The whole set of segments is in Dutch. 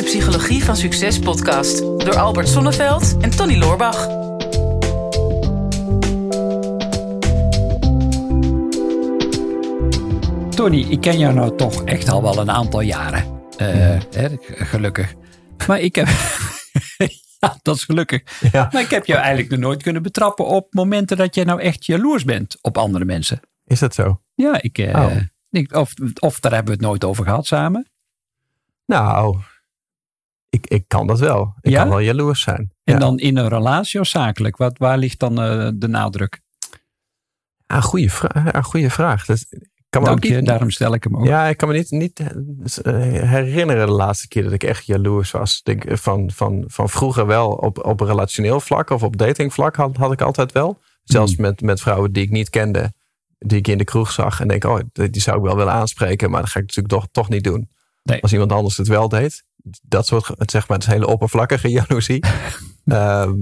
de Psychologie van Succes podcast door Albert Sonneveld en Tony Loorbach. Tony, ik ken jou nou toch echt al wel een aantal jaren. Uh, hè, gelukkig. Maar ik heb. ja, dat is gelukkig. Ja. Maar ik heb jou eigenlijk nog nooit kunnen betrappen op momenten dat jij nou echt jaloers bent op andere mensen. Is dat zo? Ja, ik. eh, Oh. ik- of, of daar hebben we het nooit over gehad samen. Nou, ik, ik kan dat wel. Ik Ja? kan wel jaloers zijn. En Ja. dan in een relatie of zakelijk? Wat, waar ligt dan eh, de nadruk? Ah, goede, vra ah, goede vraag. Dat, kan me Dank ook je, niet, daarom stel ik hem ook. Ja, ik kan me niet, niet eh, herinneren de laatste keer dat ik echt jaloers was. Ik Denk, eh, van, van, van vroeger wel op, op relationeel vlak of op datingvlak had, had ik altijd wel. Zelfs Hmm. met, met vrouwen die ik niet kende, die ik in de kroeg zag. En denk, oh, die die zou ik wel willen aanspreken. Maar dat ga ik natuurlijk toch, toch niet doen. Nee. Als iemand anders het wel deed. Dat soort, het zeg maar, het is hele oppervlakkige jaloezie. Ehm,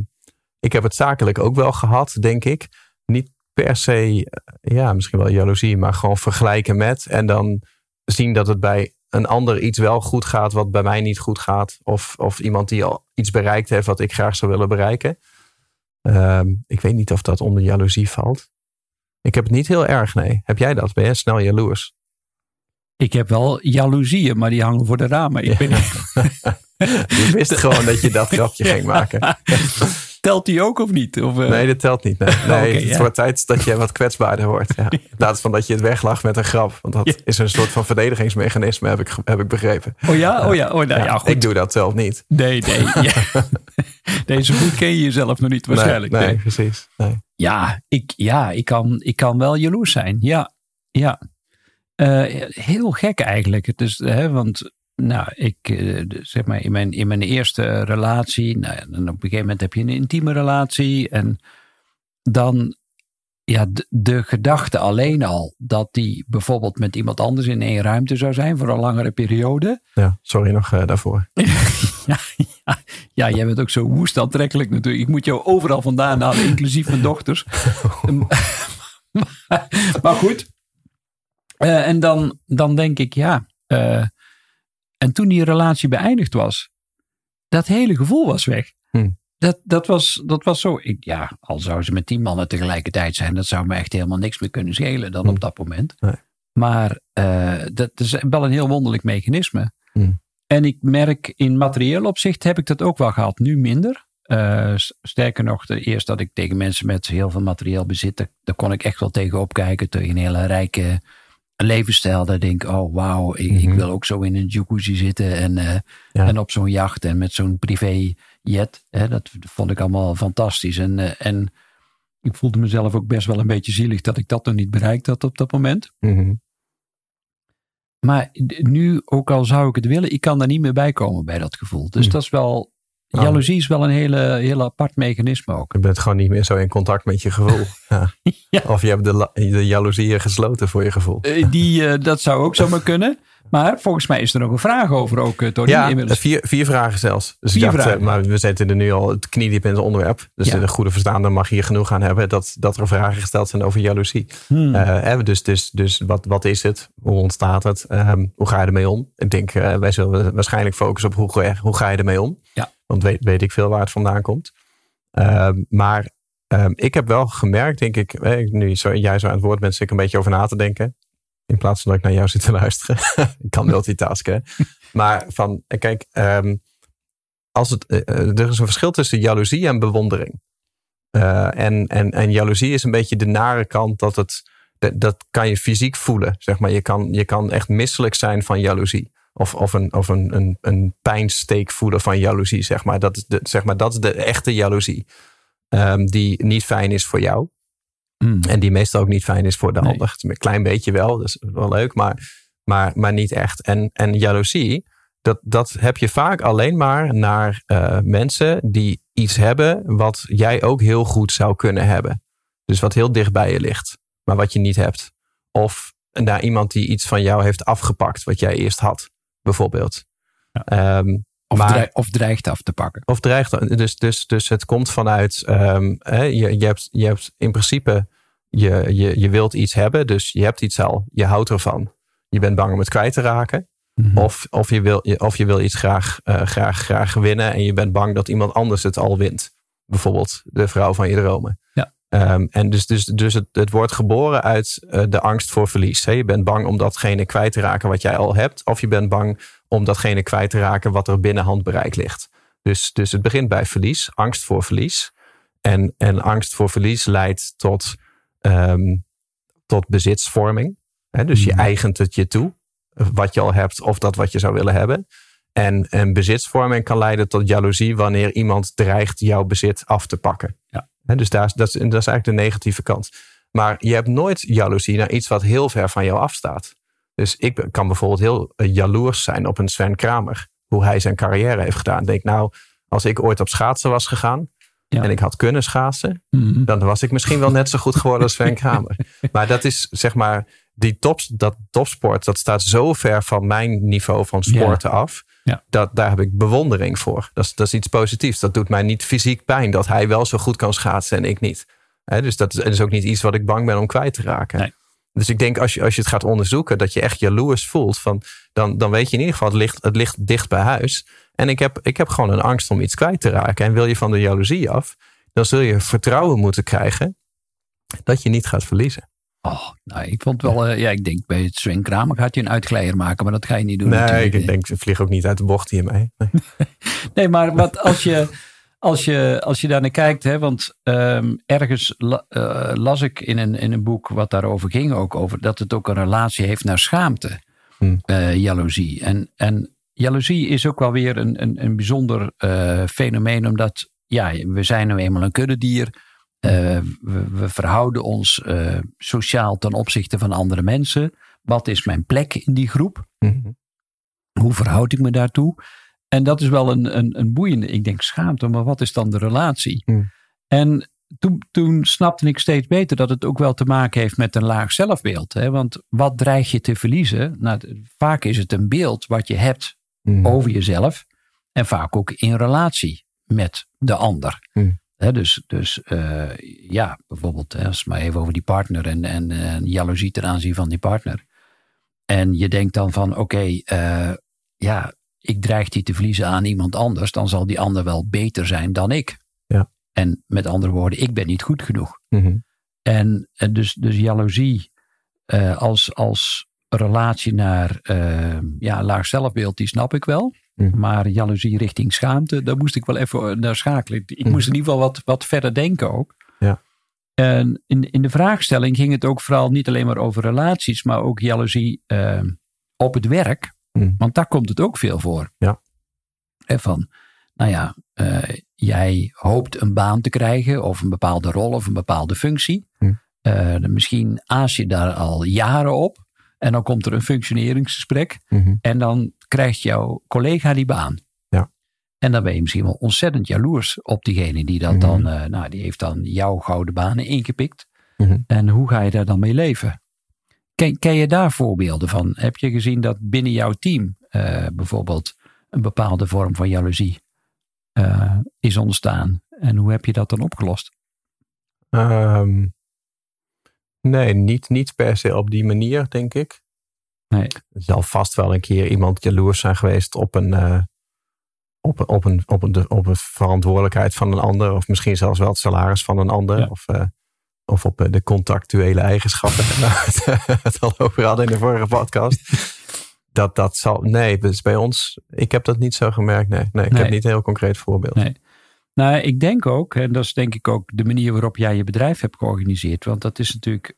ik heb het zakelijk ook wel gehad, denk ik. Niet per se, eh, ja, misschien wel jaloezie, maar gewoon vergelijken met. En dan zien dat het bij een ander iets wel goed gaat, wat bij mij niet goed gaat. Of, of iemand die al iets bereikt heeft wat ik graag zou willen bereiken. Ehm, ik weet niet of dat onder jaloezie valt. Ik heb het niet heel erg, nee. Heb jij dat? Ben jij snel jaloers? Ik heb wel jaloezieën, maar die hangen voor de ramen. Ik ben, Je wist gewoon dat je dat grapje ging maken. Telt die ook of niet? Of, eh, Nee, dat telt niet. Nee, het ja. wordt tijd dat je wat kwetsbaarder wordt. Ja. In plaats van dat je het weglacht met een grap. Want dat Ja. is een soort van verdedigingsmechanisme, heb ik, heb ik begrepen. Oh ja, oh ja, oh, nou, ja, goed. ik doe dat zelf niet. Nee, nee. Ja. Deze goed ken je jezelf nog niet waarschijnlijk. Nee, nee, nee. precies. Nee. Ja, ik, ja ik, kan, ik kan wel jaloers zijn. Ja, ja. Eh, heel gek eigenlijk. Hè, want nou, ik, eh, zeg maar, in mijn, in mijn eerste relatie, nou, dan op een gegeven moment heb je een intieme relatie. En dan, ja, de, de gedachte alleen al dat die bijvoorbeeld met iemand anders in één ruimte zou zijn voor een langere periode. Ja, sorry nog eh, daarvoor. Ja, ja, ja, jij bent ook zo woest aantrekkelijk natuurlijk. Ik moet jou overal vandaan halen, inclusief mijn dochters. maar, maar goed. Eh, en dan, dan denk ik, ja. eh, en toen die relatie beëindigd was, dat hele gevoel was weg. Hm. Dat, dat, was, dat was zo. Ik, ja, al zou ze met tien mannen tegelijkertijd zijn, dat zou me echt helemaal niks meer kunnen schelen dan Hm. op dat moment. Nee. Maar eh, dat is wel een heel wonderlijk mechanisme. Hm. En ik merk in materieel opzicht heb ik dat ook wel gehad, nu minder. Sterker nog, eerst dat ik tegen mensen met heel veel materieel bezit, daar, daar kon ik echt wel tegen opkijken. Tegen een hele rijke levensstijl. Daar denk ik, oh wauw, ik, ik Mhm. wil ook zo in een jacuzzi zitten en, eh, Ja. en op zo'n jacht en met zo'n privéjet. Hè, dat vond ik allemaal fantastisch. En, eh, en ik voelde mezelf ook best wel een beetje zielig dat ik dat nog niet bereikt had op dat moment. Mhm. Maar nu, ook al zou ik het willen, ik kan daar niet meer bij komen bij dat gevoel. Dus dat is wel, Oh. jaloezie is wel een hele, heel apart mechanisme ook. Je bent gewoon niet meer zo in contact met je gevoel. Ja. Ja. Of je hebt de, de jaloezieën gesloten voor je gevoel. Eh, Die, eh, dat zou ook zomaar kunnen. Maar volgens mij is er nog een vraag over ook, eh, Tony. Ja, inmiddels. vier, vier vragen zelfs. Dus Vier ik dacht, vragen. eh, maar we zitten er nu al het kniediep in het onderwerp. Dus Ja. de goede verstaander mag hier genoeg aan hebben dat, dat er vragen gesteld zijn over jaloezie. Hmm. Eh, dus dus, dus wat, wat is het? Hoe ontstaat het? Ehm, hoe ga je ermee om? Ik denk, eh, wij zullen waarschijnlijk focussen op hoe, hoe ga je ermee om? Ja. Want weet, weet ik veel waar het vandaan komt. Ehm, maar ehm, ik heb wel gemerkt, denk ik, eh, nu zo, jij zo aan het woord bent, zit ik een beetje over na te denken. In plaats van dat ik naar jou zit te luisteren. ik kan multitasken. maar van, eh, kijk, ehm, als het, eh, eh, er is een verschil tussen jaloezie en bewondering. En, en, en jaloezie is een beetje de nare kant dat het, dat, dat kan je fysiek voelen. Zeg maar. je, kan, je kan echt misselijk zijn van jaloezie. Of, of, een, of een, een, een pijnsteek voelen van jaloezie. Zeg maar. Dat, is de, zeg maar, dat is de echte jaloezie. Ehm, die niet fijn is voor jou. Hmm. En die meestal ook niet fijn is voor de Nee. ander. Een klein beetje wel, dat is wel leuk, maar, maar, maar niet echt. En, en jaloezie, dat, dat heb je vaak alleen maar naar eh, mensen die iets hebben wat jij ook heel goed zou kunnen hebben. Dus wat heel dicht bij je ligt, maar wat je niet hebt. Of naar iemand die iets van jou heeft afgepakt, wat jij eerst had, bijvoorbeeld. Ja. Ehm, Of, maar- dreig- of dreigt af te pakken. of dreigt. Dus, dus, dus het komt vanuit. ehm, hè, je, je, hebt, je hebt in principe. Je, je, je wilt iets hebben, dus je hebt iets al. Je houdt ervan. Je bent bang om het kwijt te raken. Mhm. Of, of, je wil, of je wil iets graag, uh, graag, graag winnen en je bent bang dat iemand anders het al wint. Bijvoorbeeld de vrouw van je dromen. Um, en dus, dus, dus het, het wordt geboren uit uh, de angst voor verlies. Hè? Je bent bang om datgene kwijt te raken wat jij al hebt. Of je bent bang om datgene kwijt te raken wat er binnen handbereik ligt. Dus, dus het begint bij verlies, angst voor verlies. En, en angst voor verlies leidt tot, um, tot bezitsvorming. Hè? Dus je eigent het je toe wat je al hebt of dat wat je zou willen hebben. En, en bezitsvorming kan leiden tot jaloezie wanneer iemand dreigt jouw bezit af te pakken. Ja. Dus daar, dat, is, dat is eigenlijk de negatieve kant. Maar je hebt nooit jaloezie naar iets wat heel ver van jou afstaat. Dus ik kan bijvoorbeeld heel eh, jaloers zijn op een Sven Kramer. Hoe hij zijn carrière heeft gedaan. Denk nou, als ik ooit op schaatsen was gegaan. Ja. En ik had kunnen schaatsen. Mhm. Dan was ik misschien wel net zo goed geworden als Sven Kramer. maar dat is zeg maar die top, dat topsport, dat staat zo ver van mijn niveau van sporten af. Ja. Dat, daar heb ik bewondering voor. Dat is, dat is iets positiefs. Dat doet mij niet fysiek pijn dat hij wel zo goed kan schaatsen en ik niet. He, dus dat is, dat is ook niet iets wat ik bang ben om kwijt te raken. Nee. Dus ik denk als je, als je het gaat onderzoeken, dat je echt jaloers voelt. Van, dan, dan weet je in ieder geval, het ligt, het ligt dicht bij huis. En ik heb, ik heb gewoon een angst om iets kwijt te raken. En wil je van de jaloezie af, dan zul je vertrouwen moeten krijgen dat je niet gaat verliezen. Oh, nou, ik vond wel, uh, ja, ik denk bij het Sven Kramer gaat je een uitkleier maken, maar dat ga je niet doen. Nee, natuurlijk. ik denk, ze vliegen ook niet uit de bocht hiermee. Nee, nee maar wat als je, als je, als je daar naar kijkt, hè, want um, ergens la, uh, las ik in een, in een boek wat daarover ging, ook over dat het ook een relatie heeft naar schaamte, Hmm. uh, jaloezie. En, en jaloezie is ook wel weer een, een, een bijzonder fenomeen, omdat ja, we zijn nu eenmaal een kuddedier. Uh, we, we, verhouden ons uh, sociaal ten opzichte van andere mensen. Wat is mijn plek in die groep? Mm-hmm. Hoe verhoud ik me daartoe? En dat is wel een, een, een boeiende, ik denk schaamte, maar wat is dan de relatie? Mm. En toen, toen snapte ik steeds beter dat het ook wel te maken heeft met een laag zelfbeeld. Hè? Want wat dreig je te verliezen? Nou, vaak is het een beeld wat je hebt mm. over jezelf. En vaak ook in relatie met de ander. He, dus dus uh, ja, bijvoorbeeld, hè, als maar even over die partner en, en jaloezie ten aanzien van die partner. En je denkt dan van, oké, okay, uh, ja, ik dreig die te verliezen aan iemand anders, dan zal die ander wel beter zijn dan ik. Ja. En met andere woorden, ik ben niet goed genoeg. Mm-hmm. En, en dus, dus jaloezie als, als relatie naar ja, laag zelfbeeld, die snap ik wel. Mm. Maar jaloezie richting schaamte, daar moest ik wel even naar schakelen. Ik Mm. moest in ieder geval wat, wat verder denken ook. Ja. En in, in de vraagstelling ging het ook vooral niet alleen maar over relaties, maar ook jaloezie uh, op het werk. Mm. Want daar komt het ook veel voor. Ja. He, van, nou ja, uh, jij hoopt een baan te krijgen of een bepaalde rol of een bepaalde functie. Uh, misschien aas je daar al jaren op. En dan komt er een functioneringsgesprek. Mm-hmm. En dan krijgt jouw collega die baan. Ja. En dan ben je misschien wel ontzettend jaloers op diegene die dat mm-hmm. dan, uh, nou, die heeft dan jouw gouden banen ingepikt. Mm-hmm. En hoe ga je daar dan mee leven? Ken, ken, je daar voorbeelden van? Heb je gezien dat binnen jouw team uh, bijvoorbeeld een bepaalde vorm van jaloezie uh, is ontstaan? En hoe heb je dat dan opgelost? Um, nee, niet, niet per se op die manier, denk ik. Nee. Er zal vast wel een keer iemand jaloers zijn geweest op een, uh, op, op, een, op, een, op een verantwoordelijkheid van een ander. Of misschien zelfs wel het salaris van een ander. Ja. Of, uh, of op de contractuele eigenschappen. waar we het al over hadden in de vorige podcast. Dat, dat zal. Nee, dus bij ons. Ik heb dat niet zo gemerkt. Nee, nee ik Nee. heb niet een heel concreet voorbeeld. Nee. Nou, ik denk ook, en dat is denk ik ook de manier waarop jij je bedrijf hebt georganiseerd. Want dat is natuurlijk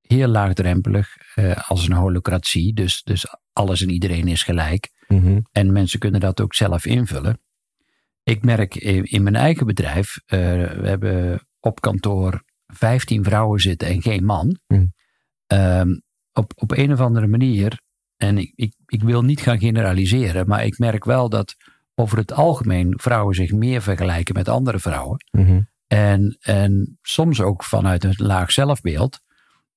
heel laagdrempelig eh, als een holocratie. Dus, dus alles en iedereen is gelijk. Mhm. En mensen kunnen dat ook zelf invullen. Ik merk in, in mijn eigen bedrijf, eh, we hebben op kantoor 15 vrouwen zitten en geen man. Hmm. Ehm, op, op een of andere manier, en ik, ik, ik wil niet gaan generaliseren, maar ik merk wel dat over het algemeen vrouwen zich meer vergelijken met andere vrouwen. Mhm. En, en soms ook vanuit een laag zelfbeeld,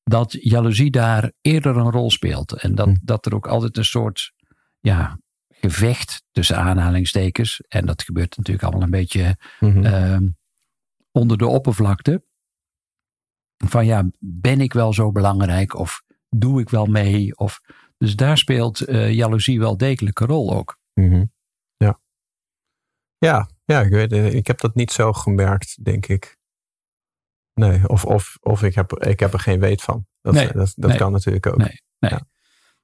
dat jaloezie daar eerder een rol speelt. En dat, Hm. dat er ook altijd een soort ja, gevecht tussen aanhalingstekens, en dat gebeurt natuurlijk allemaal een beetje Mhm. ehm, onder de oppervlakte. Van ja, ben ik wel zo belangrijk? Of doe ik wel mee? Of Dus daar speelt uh, jaloezie wel degelijk een rol ook. Mhm. Ja. Ja, ja ik, weet, ik heb dat niet zo gemerkt, denk ik. Nee, of, of, of ik, heb, ik heb er geen weet van. Dat, nee, dat, dat kan natuurlijk ook. Nee, nee. Ja.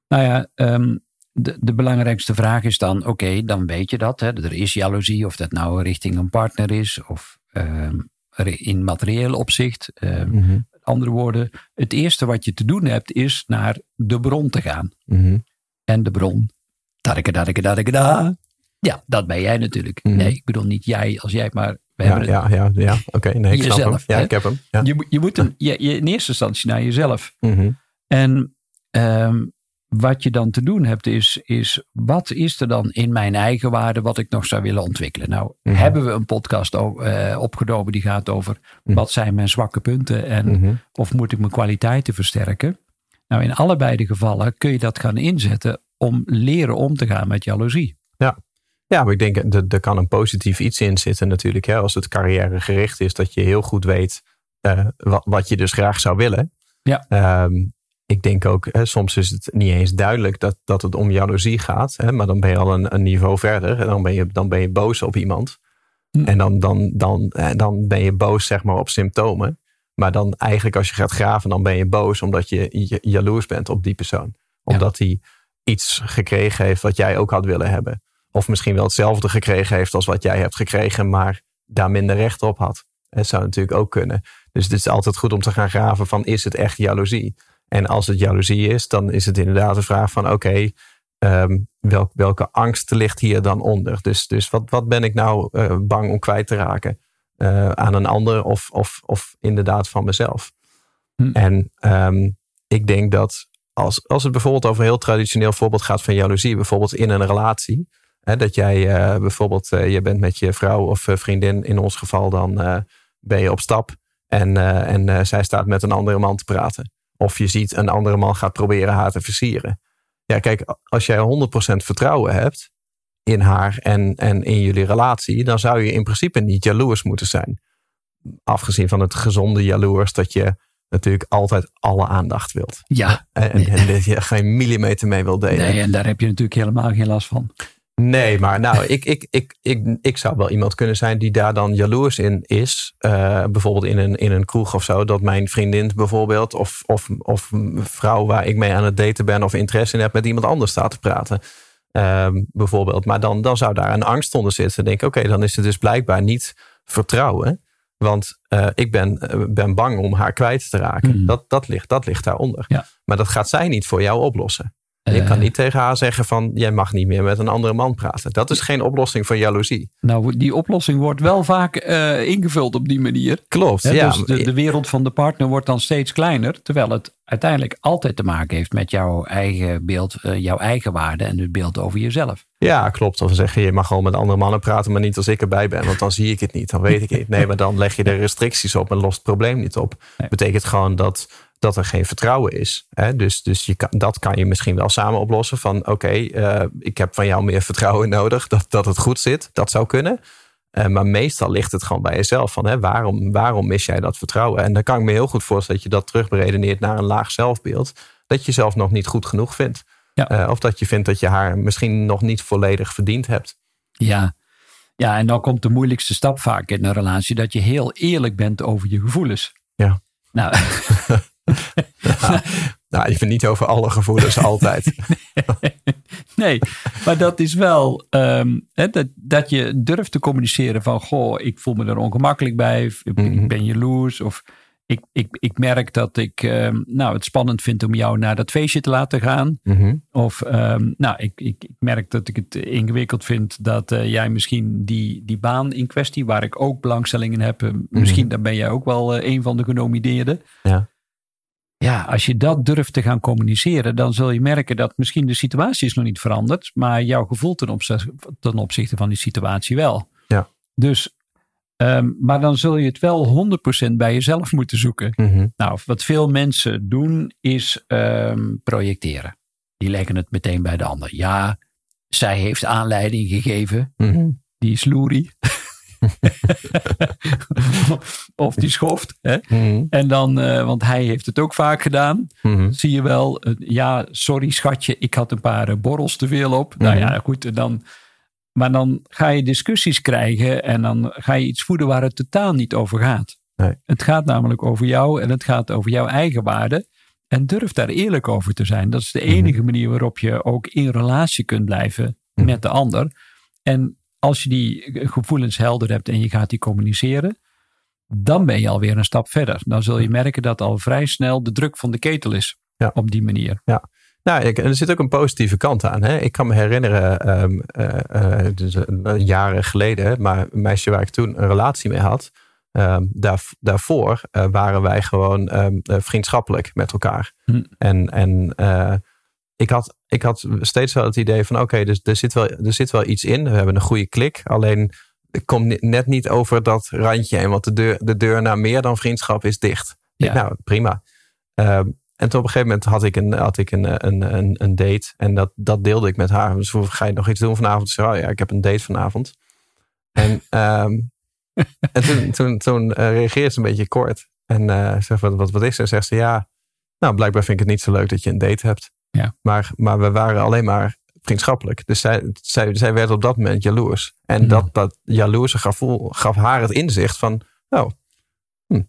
Nou ja, um, de, de belangrijkste vraag is dan: oké, dan weet je dat. Hè, er is jaloezie, of dat nou richting een partner is of um, in materieel opzicht. Um, mm -hmm. Andere woorden, het eerste wat je te doen hebt is naar de bron te gaan. Mm -hmm. En de bron, da. Ja, dat ben jij natuurlijk. Mhm. Mm. Nee, ik bedoel niet jij als jij, maar we ja, hebben ja, ja, ja. oké. Okay, nee, ik jezelf, snap hem. Ja, hè? ik heb hem. Ja. Je, je moet je, je in eerste instantie naar jezelf. Mm -hmm. En um, wat je dan te doen hebt is, is, wat is er dan in mijn eigen waarde wat ik nog zou willen ontwikkelen? Nou, Mhm. hebben we een podcast uh, opgenomen die gaat over wat zijn mijn zwakke punten en of moet ik mijn kwaliteiten versterken? Nou, in allebei de gevallen kun je dat gaan inzetten om leren om te gaan met jaloezie. Ja. Ja, maar ik denk, er, er kan een positief iets in zitten natuurlijk. Hè, als het carrièregericht is, dat je heel goed weet uh, wat, wat je dus graag zou willen. Ja. Um, ik denk ook, hè, soms is het niet eens duidelijk dat, dat het om jaloezie gaat. Hè, maar dan ben je al een, een niveau verder. En dan ben je, dan ben je boos op iemand. Hm. En dan, dan, dan, dan ben je boos zeg maar, op symptomen. Maar dan eigenlijk als je gaat graven, dan ben je boos omdat je jaloers bent op die persoon. Omdat hij iets gekregen heeft wat jij ook had willen hebben. Of misschien wel hetzelfde gekregen heeft als wat jij hebt gekregen, maar daar minder recht op had. Dat zou natuurlijk ook kunnen. Dus het is altijd goed om te gaan graven van is het echt jaloezie? En als het jaloezie is, dan is het inderdaad de vraag van oké, okay, um, welk, welke angst ligt hier dan onder? Dus, dus wat, wat ben ik nou uh, bang om kwijt te raken? Uh, aan een ander of, of, of inderdaad van mezelf? Hm. En um, ik denk dat als, als het bijvoorbeeld over een heel traditioneel voorbeeld gaat van jaloezie, bijvoorbeeld in een relatie. Hè, dat jij uh, bijvoorbeeld, je bent met je vrouw of vriendin, in ons geval dan ben je op stap. En, en zij staat met een andere man te praten. Of je ziet een andere man gaat proberen haar te versieren. Ja, kijk, als jij 100% vertrouwen hebt in haar en, en in jullie relatie, dan zou je in principe niet jaloers moeten zijn. Afgezien van het gezonde jaloers dat je natuurlijk altijd alle aandacht wilt. Ja. En, en, en dat je geen millimeter mee wil delen. Nee, en daar heb je natuurlijk helemaal geen last van. Nee, maar nou, ik, ik, ik, ik, ik zou wel iemand kunnen zijn die daar dan jaloers in is. Uh, bijvoorbeeld in een, in een kroeg of zo. Dat mijn vriendin bijvoorbeeld, of, of, of vrouw waar ik mee aan het daten ben of interesse in heb, met iemand anders staat te praten. Uh, bijvoorbeeld. Maar dan, dan zou daar een angst onder zitten. Dan denk ik, oké, okay, dan is het dus blijkbaar niet vertrouwen. Want uh, ik ben, ben bang om haar kwijt te raken. Mm. Dat, dat, ligt, dat ligt daaronder. Ja. Maar dat gaat zij niet voor jou oplossen. Je kan niet tegen haar zeggen van jij mag niet meer met een andere man praten. Dat is geen oplossing voor jaloezie. Nou, die oplossing wordt wel vaak uh, ingevuld op die manier. Klopt, He, ja. Dus de, de, wereld van de partner wordt dan steeds kleiner. Terwijl het uiteindelijk altijd te maken heeft met jouw eigen beeld, uh, jouw eigen waarde en het beeld over jezelf. Ja, klopt. Of zeggen je mag gewoon met andere mannen praten, maar niet als ik erbij ben. Want dan zie ik het niet, dan weet ik het niet. Nee, maar dan leg je er restricties op en lost het probleem niet op. Nee. Betekent gewoon dat dat er geen vertrouwen is. Hè? Dus, dus je kan, dat kan je misschien wel samen oplossen. Van oké, okay, uh, ik heb van jou meer vertrouwen nodig. Dat, dat het goed zit. Dat zou kunnen. Uh, maar meestal ligt het gewoon bij jezelf. Van, hè, waarom, waarom mis jij dat vertrouwen? En dan kan ik me heel goed voorstellen dat je dat terugberedeneert naar een laag zelfbeeld. Dat je jezelf nog niet goed genoeg vindt. Ja. Uh, of dat je vindt dat je haar misschien nog niet volledig verdiend hebt. Ja. ja, en dan komt de moeilijkste stap vaak in een relatie. Dat je heel eerlijk bent over je gevoelens. Ja. Nou, nou, nou, ben niet over alle gevoelens altijd. nee, maar dat is wel um, hè, dat, dat je durft te communiceren van goh, ik voel me er ongemakkelijk bij, ik, Mhm. ik ben jaloers of ik, ik, ik merk dat ik um, nou, het spannend vind om jou naar dat feestje te laten gaan. Mhm. Of um, nou, ik, ik, ik merk dat ik het ingewikkeld vind dat uh, jij misschien die, die baan in kwestie, waar ik ook belangstelling in heb, uh, misschien dan ben jij ook wel uh, een van de genomineerden. Ja. Ja, als je dat durft te gaan communiceren, dan zul je merken dat misschien de situatie is nog niet veranderd, maar jouw gevoel ten opzichte, ten opzichte van die situatie wel. Ja. Dus, um, maar dan zul je het wel 100% bij jezelf moeten zoeken. Mhm. Nou, wat veel mensen doen is um, projecteren. Die leggen het meteen bij de ander. Ja, zij heeft aanleiding gegeven. Mhm. Die is loerie. of die schoft. Hè? Mhm. En dan, eh, want hij heeft het ook vaak gedaan. Mhm. Zie je wel, eh, ja, sorry schatje, ik had een paar eh, borrels te veel op. Nou Mhm. ja, goed, dan. Maar dan ga je discussies krijgen en dan ga je iets voeden waar het totaal niet over gaat. Nee. Het gaat namelijk over jou en het gaat over jouw eigen waarde. En durf daar eerlijk over te zijn. Dat is de enige manier waarop je ook in relatie kunt blijven met de ander. En als je die gevoelens helder hebt en je gaat die communiceren, dan ben je alweer een stap verder. Dan zul je merken dat al vrij snel de druk van de ketel is. Ja. Op die manier. Nou, ik, en er zit ook een positieve kant aan. Hè? Ik kan me herinneren, ehm, eh, eh, dus, eh, jaren geleden, maar een meisje waar ik toen een relatie mee had, ehm, daar, daarvoor waren wij gewoon ehm, eh, vriendschappelijk met elkaar. Hm. En, en eh, ik, had, ik had steeds wel het idee van, oké, dus er, zit wel, er zit wel iets in. We hebben een goede klik. Alleen, ik kom net niet over dat randje heen, want de deur, de deur naar meer dan vriendschap is dicht. Ja. Nou, prima. Ehm, en toen op een gegeven moment had ik een, had ik een, een, een, een date. En dat, dat deelde ik met haar. Dus hoe ga je nog iets doen vanavond? Ze zei, oh ja, ik heb een date vanavond. En, ehm, en toen, toen, toen eh, reageerde ze een beetje kort. En eh zegt, wat, wat, wat is er? En zegt ze, ja, nou blijkbaar vind ik het niet zo leuk dat je een date hebt. Ja. Maar, maar we waren alleen maar vriendschappelijk. Dus zij, zij, zij werd op dat moment jaloers. En dat, dat jaloerse gevoel gaf haar het inzicht van, oh, hm,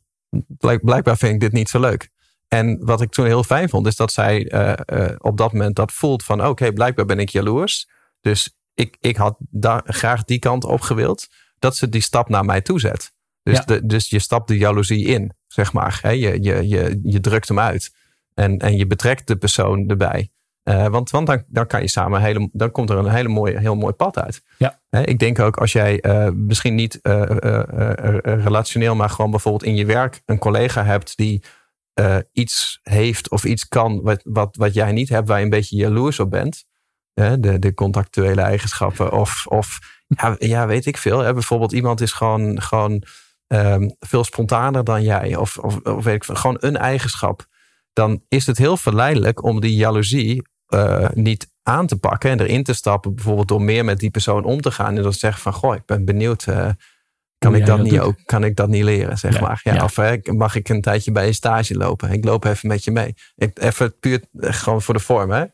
blijk- blijkbaar vind ik dit niet zo leuk. En wat ik toen heel fijn vond, is dat zij eh, eh, op dat moment dat voelt van oké, blijkbaar ben ik jaloers. Dus ik, ik had daar graag die kant op gewild. Dat ze die stap naar mij toe zet. Dus, Ja. de, dus je stapt de jaloezie in, zeg maar. Hè? Je, je, je, je drukt hem uit. En, en je betrekt de persoon erbij. Eh, want want dan, dan kan je samen hele, dan komt er een hele mooie, heel mooi pad uit. Ja. Ik denk ook als jij eh, misschien niet eh, relationeel, maar gewoon bijvoorbeeld in je werk een collega hebt die iets heeft of iets kan wat, wat, wat jij niet hebt, waar je een beetje jaloers op bent. De, de contactuele eigenschappen. Of, of ja, ja, weet ik veel. Hè, bijvoorbeeld iemand is gewoon, gewoon ehm, veel spontaner dan jij. Of, of, of weet ik gewoon een eigenschap. Dan is het heel verleidelijk om die jaloezie eh, niet aan te pakken en erin te stappen. Bijvoorbeeld door meer met die persoon om te gaan. En dan te zeggen van, goh, ik ben benieuwd. eh, kan, ik dat dat niet doet. ook, kan ik dat niet leren, zeg Ja, maar. Ja, ja. Of mag ik een tijdje bij je stage lopen? Ik loop even met je mee. Ik, even puur eh, gewoon voor de vorm. Hè?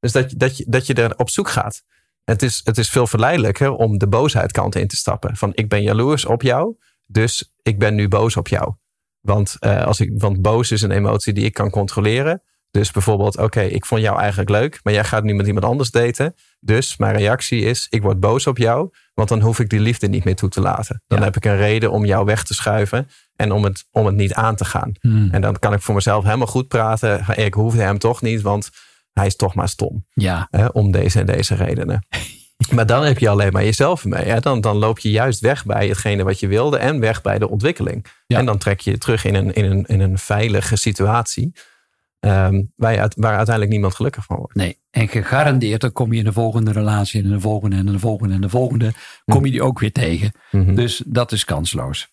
Dus dat, je- dat, je, dat je er op zoek gaat. Het is, het is veel verleidelijker om de boosheidkant in te stappen. Van ik ben jaloers op jou, dus ik ben nu boos op jou. Want, eh, als ik, want boos is een emotie die ik kan controleren. Dus bijvoorbeeld, oké, ik vond jou eigenlijk leuk, maar jij gaat nu met iemand anders daten. Dus mijn reactie is, ik word boos op jou, want dan hoef ik die liefde niet meer toe te laten. Dan Ja. heb ik een reden om jou weg te schuiven en om het, om het niet aan te gaan. Hmm. En dan kan ik voor mezelf helemaal goed praten. Ik hoefde hem toch niet, want hij is toch maar stom. Ja, Hè, om deze en deze redenen. Maar dan heb je alleen maar jezelf mee. Hè? Dan, dan loop je juist weg bij hetgene wat je wilde en weg bij de ontwikkeling. Ja. En dan trek je je terug in een, in een, in een veilige situatie. ehm, waar, je, waar uiteindelijk niemand gelukkig van wordt. nee. En gegarandeerd, dan kom je in de volgende relatie en in de volgende en in de volgende en de volgende, kom je die ook weer tegen. Mhm. Dus dat is kansloos.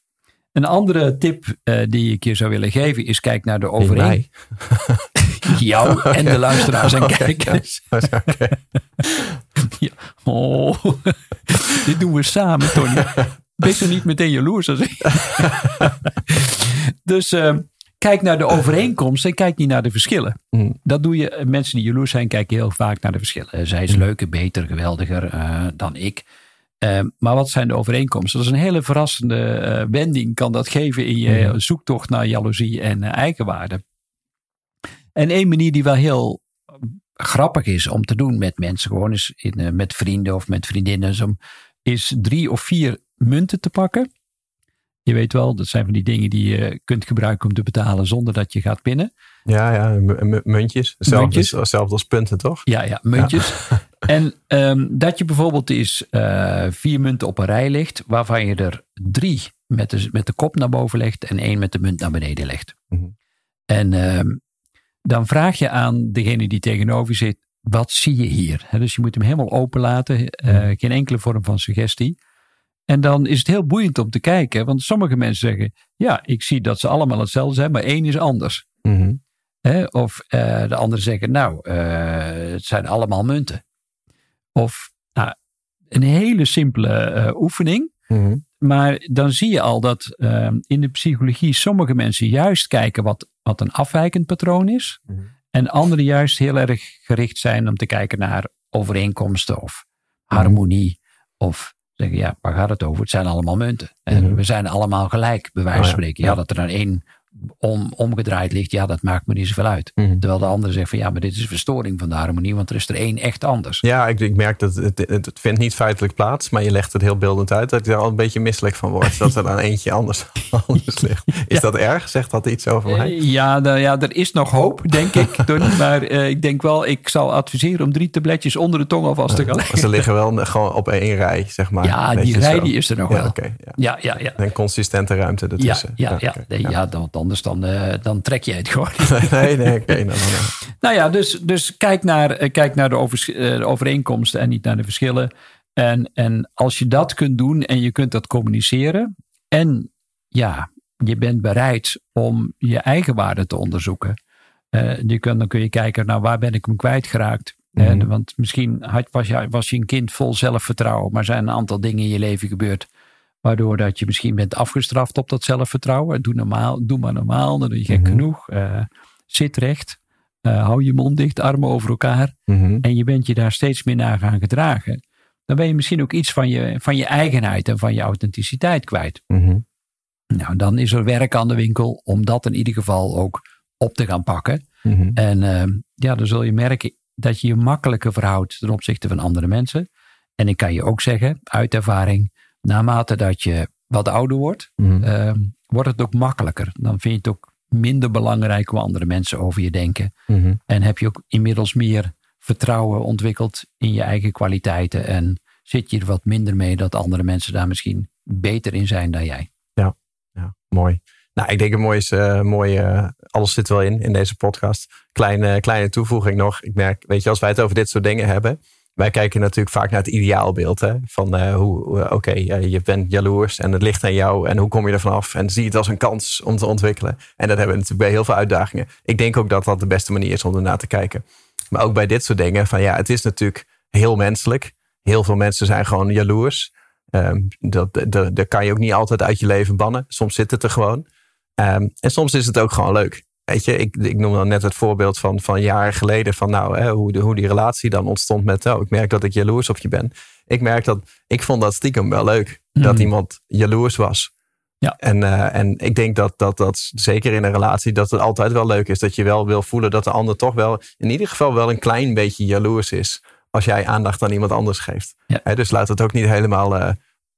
Een andere tip eh, die ik je zou willen geven is kijk naar de mij. Jou en de luisteraars en Oké, kijkers. Oké. Ja. Oh, dit doen we samen, Tony. Wees er niet meteen jaloers als ik. dus eh, kijk naar de overeenkomst en kijk niet naar de verschillen. Mm. Dat doe je. Mensen die jaloers zijn, kijken heel vaak naar de verschillen. Eh, Zij is leuker, beter, geweldiger eh, dan ik. Eh, maar wat zijn de overeenkomsten? Dat is een hele verrassende eh, wending, kan dat geven in je Mhm. zoektocht naar jaloezie en eh, eigenwaarde. En één manier die wel heel grappig is om te doen met mensen, gewoon is in, eh, met vrienden of met vriendinnen, is, om, is drie of vier munten te pakken. Je weet wel, dat zijn van die dingen die je kunt gebruiken om te betalen zonder dat je gaat pinnen. Ja, ja, muntjes. Hetzelfde, als punten, toch? Ja, ja, muntjes. En ehm, dat je bijvoorbeeld eens eh, vier munten op een rij legt, waarvan je er drie met de, met de kop naar boven legt en één met de munt naar beneden legt. Mhm. En ehm, dan vraag je aan degene die tegenover je zit, wat zie je hier? Dus je moet hem helemaal openlaten, eh, Mhm. geen enkele vorm van suggestie. En dan is het heel boeiend om te kijken, want sommige mensen zeggen, ja, ik zie dat ze allemaal hetzelfde zijn, maar één is anders. Mhm. Of eh, de anderen zeggen, nou, eh, het zijn allemaal munten. Of nou, een hele simpele eh, oefening. Mhm. Maar dan zie je al dat uh, in de psychologie sommige mensen juist kijken wat, wat een afwijkend patroon is. Mhm. En anderen juist heel erg gericht zijn om te kijken naar overeenkomsten of harmonie. Of zeggen, ja, waar gaat het over? Het zijn allemaal munten. En Mhm. we zijn allemaal gelijk, bij wijze Oh van ja, spreken. Ja, ja. dat er dan één om, omgedraaid ligt, ja, dat maakt me niet zoveel uit. Mhm. Terwijl de andere zegt van, ja, maar dit is een verstoring van de harmonie, want er is er één echt anders. Ja, ik, ik merk dat het, het, het vindt niet feitelijk plaats, maar je legt het heel beeldend uit dat ik er al een beetje misselijk van word. dat er dan eentje anders, anders ligt. Is Ja. dat erg? Zegt dat iets over mij? Eh, Ja, ja, er is nog hoop, denk ik. Maar eh, ik denk wel, ik zal adviseren om drie tabletjes onder de tong alvast te gaan leggen. Ze liggen wel gewoon op één rij, zeg maar. Ja, die rij zo. die is er nog Ja, wel. ja. Ja, ja, ja. En consistente ruimte Ja, ertussen. ja, ja. Nee, ja, dan, anders dan, eh, dan trek je het gewoon. Nee, nee, oké. nou, nou, nou. nou ja, dus, dus kijk naar, eh, kijk naar de, eh, de overeenkomsten en niet naar de verschillen. En, en als je dat kunt doen en je kunt dat communiceren. En ja, je bent bereid om je eigen waarde te onderzoeken. je kunt, dan kun je kijken naar waar ben ik hem kwijtgeraakt. Mhm. want misschien had, was, je, was je een kind vol zelfvertrouwen. Maar zijn een aantal dingen in je leven gebeurd. Waardoor dat je misschien bent afgestraft op dat zelfvertrouwen. Doe, normaal, doe maar normaal, dan doe je gek Mhm. genoeg. Eh, zit recht. Eh, hou je mond dicht, armen over elkaar. Mhm. En je bent je daar steeds meer naar gaan gedragen. Dan ben je misschien ook iets van je, van je eigenheid en van je authenticiteit kwijt. Mhm. Nou, dan is er werk aan de winkel om dat in ieder geval ook op te gaan pakken. En eh, ja, dan zul je merken dat je je makkelijker verhoudt ten opzichte van andere mensen. En ik kan je ook zeggen, uit ervaring, naarmate dat je wat ouder wordt, Mhm. eh, wordt het ook makkelijker. Dan vind je het ook minder belangrijk hoe andere mensen over je denken. Mhm. En heb je ook inmiddels meer vertrouwen ontwikkeld in je eigen kwaliteiten. En zit je er wat minder mee dat andere mensen daar misschien beter in zijn dan jij. Ja, mooi. Nou, ik denk een mooi is, eh, mooi, eh, alles zit wel in, in deze podcast. Kleine, kleine toevoeging nog. Ik merk, weet je, als wij het over dit soort dingen hebben. Wij kijken natuurlijk vaak naar het ideaalbeeld. Hè? Van eh, hoe, oké, je bent jaloers en het ligt aan jou. En hoe kom je er vanaf? En zie je het als een kans om te ontwikkelen. En dat hebben we natuurlijk bij heel veel uitdagingen. Ik denk ook dat dat de beste manier is om ernaar te kijken. Maar ook bij dit soort dingen. Van ja, het is natuurlijk heel menselijk. Heel veel mensen zijn gewoon jaloers. Ehm, dat, dat, dat kan je ook niet altijd uit je leven bannen. Soms zit het er gewoon. Ehm, en soms is het ook gewoon leuk. Weet je, ik, ik noem dan net het voorbeeld van, van jaren geleden. Van nou, hè, hoe, de, hoe die relatie dan ontstond met. Oh, ik merk dat ik jaloers op je ben. Ik merk dat. Ik vond dat stiekem wel leuk. Dat Mhm. iemand jaloers was. Ja. En, eh, en ik denk dat, dat dat zeker in een relatie. dat het altijd wel leuk is. Dat je wel wil voelen dat de ander toch wel. in ieder geval wel een klein beetje jaloers is. Als jij aandacht aan iemand anders geeft. Ja. Dus laat het ook niet helemaal. eh,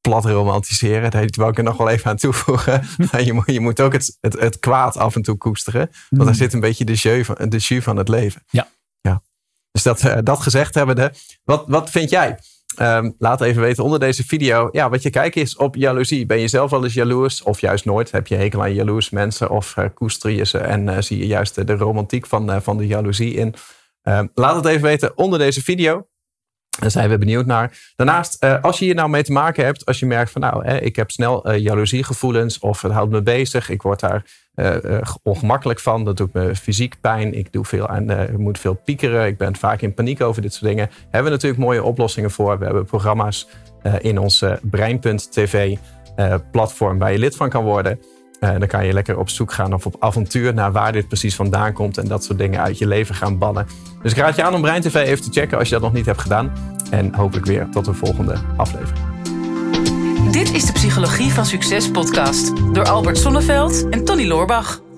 plat romantiseren. Daar wou ik er nog wel even aan toevoegen. Je, moet, je moet ook het, het, het kwaad af en toe koesteren. Want daar Mm. zit een beetje de jeu van, de jus van het leven. Ja. ja. Dus dat, eh, dat gezegd hebbende. Wat, wat vind jij? Ehm, laat even weten onder deze video. Ja, wat je kijkt is op jaloezie. Ben je zelf wel eens jaloers? Of juist nooit? Heb je hekel aan jaloers mensen? Of eh, koester je ze en eh, zie je juist de, de romantiek van, van de jaloezie in? Ehm, laat het even weten onder deze video. Daar zijn we benieuwd naar. Daarnaast, eh, als je hier nou mee te maken hebt, als je merkt van nou, ik heb snel eh, jaloeziegevoelens of het houdt me bezig, ik word daar eh, ongemakkelijk van, dat doet me fysiek pijn, ik doe veel aan, moet veel piekeren, ik ben vaak in paniek over dit soort dingen, hebben we natuurlijk mooie oplossingen voor. We hebben programma's in ons eh, Brein.tv platform waar je lid van kan worden. Eh, dan kan je lekker op zoek gaan of op avontuur naar waar dit precies vandaan komt en dat soort dingen uit je leven gaan bannen. Dus ik raad je aan om Brein TV even te checken als je dat nog niet hebt gedaan. En hopelijk weer tot de volgende aflevering. Dit is de Psychologie van Succes podcast door Albert Sonneveld en Tony Loorbach.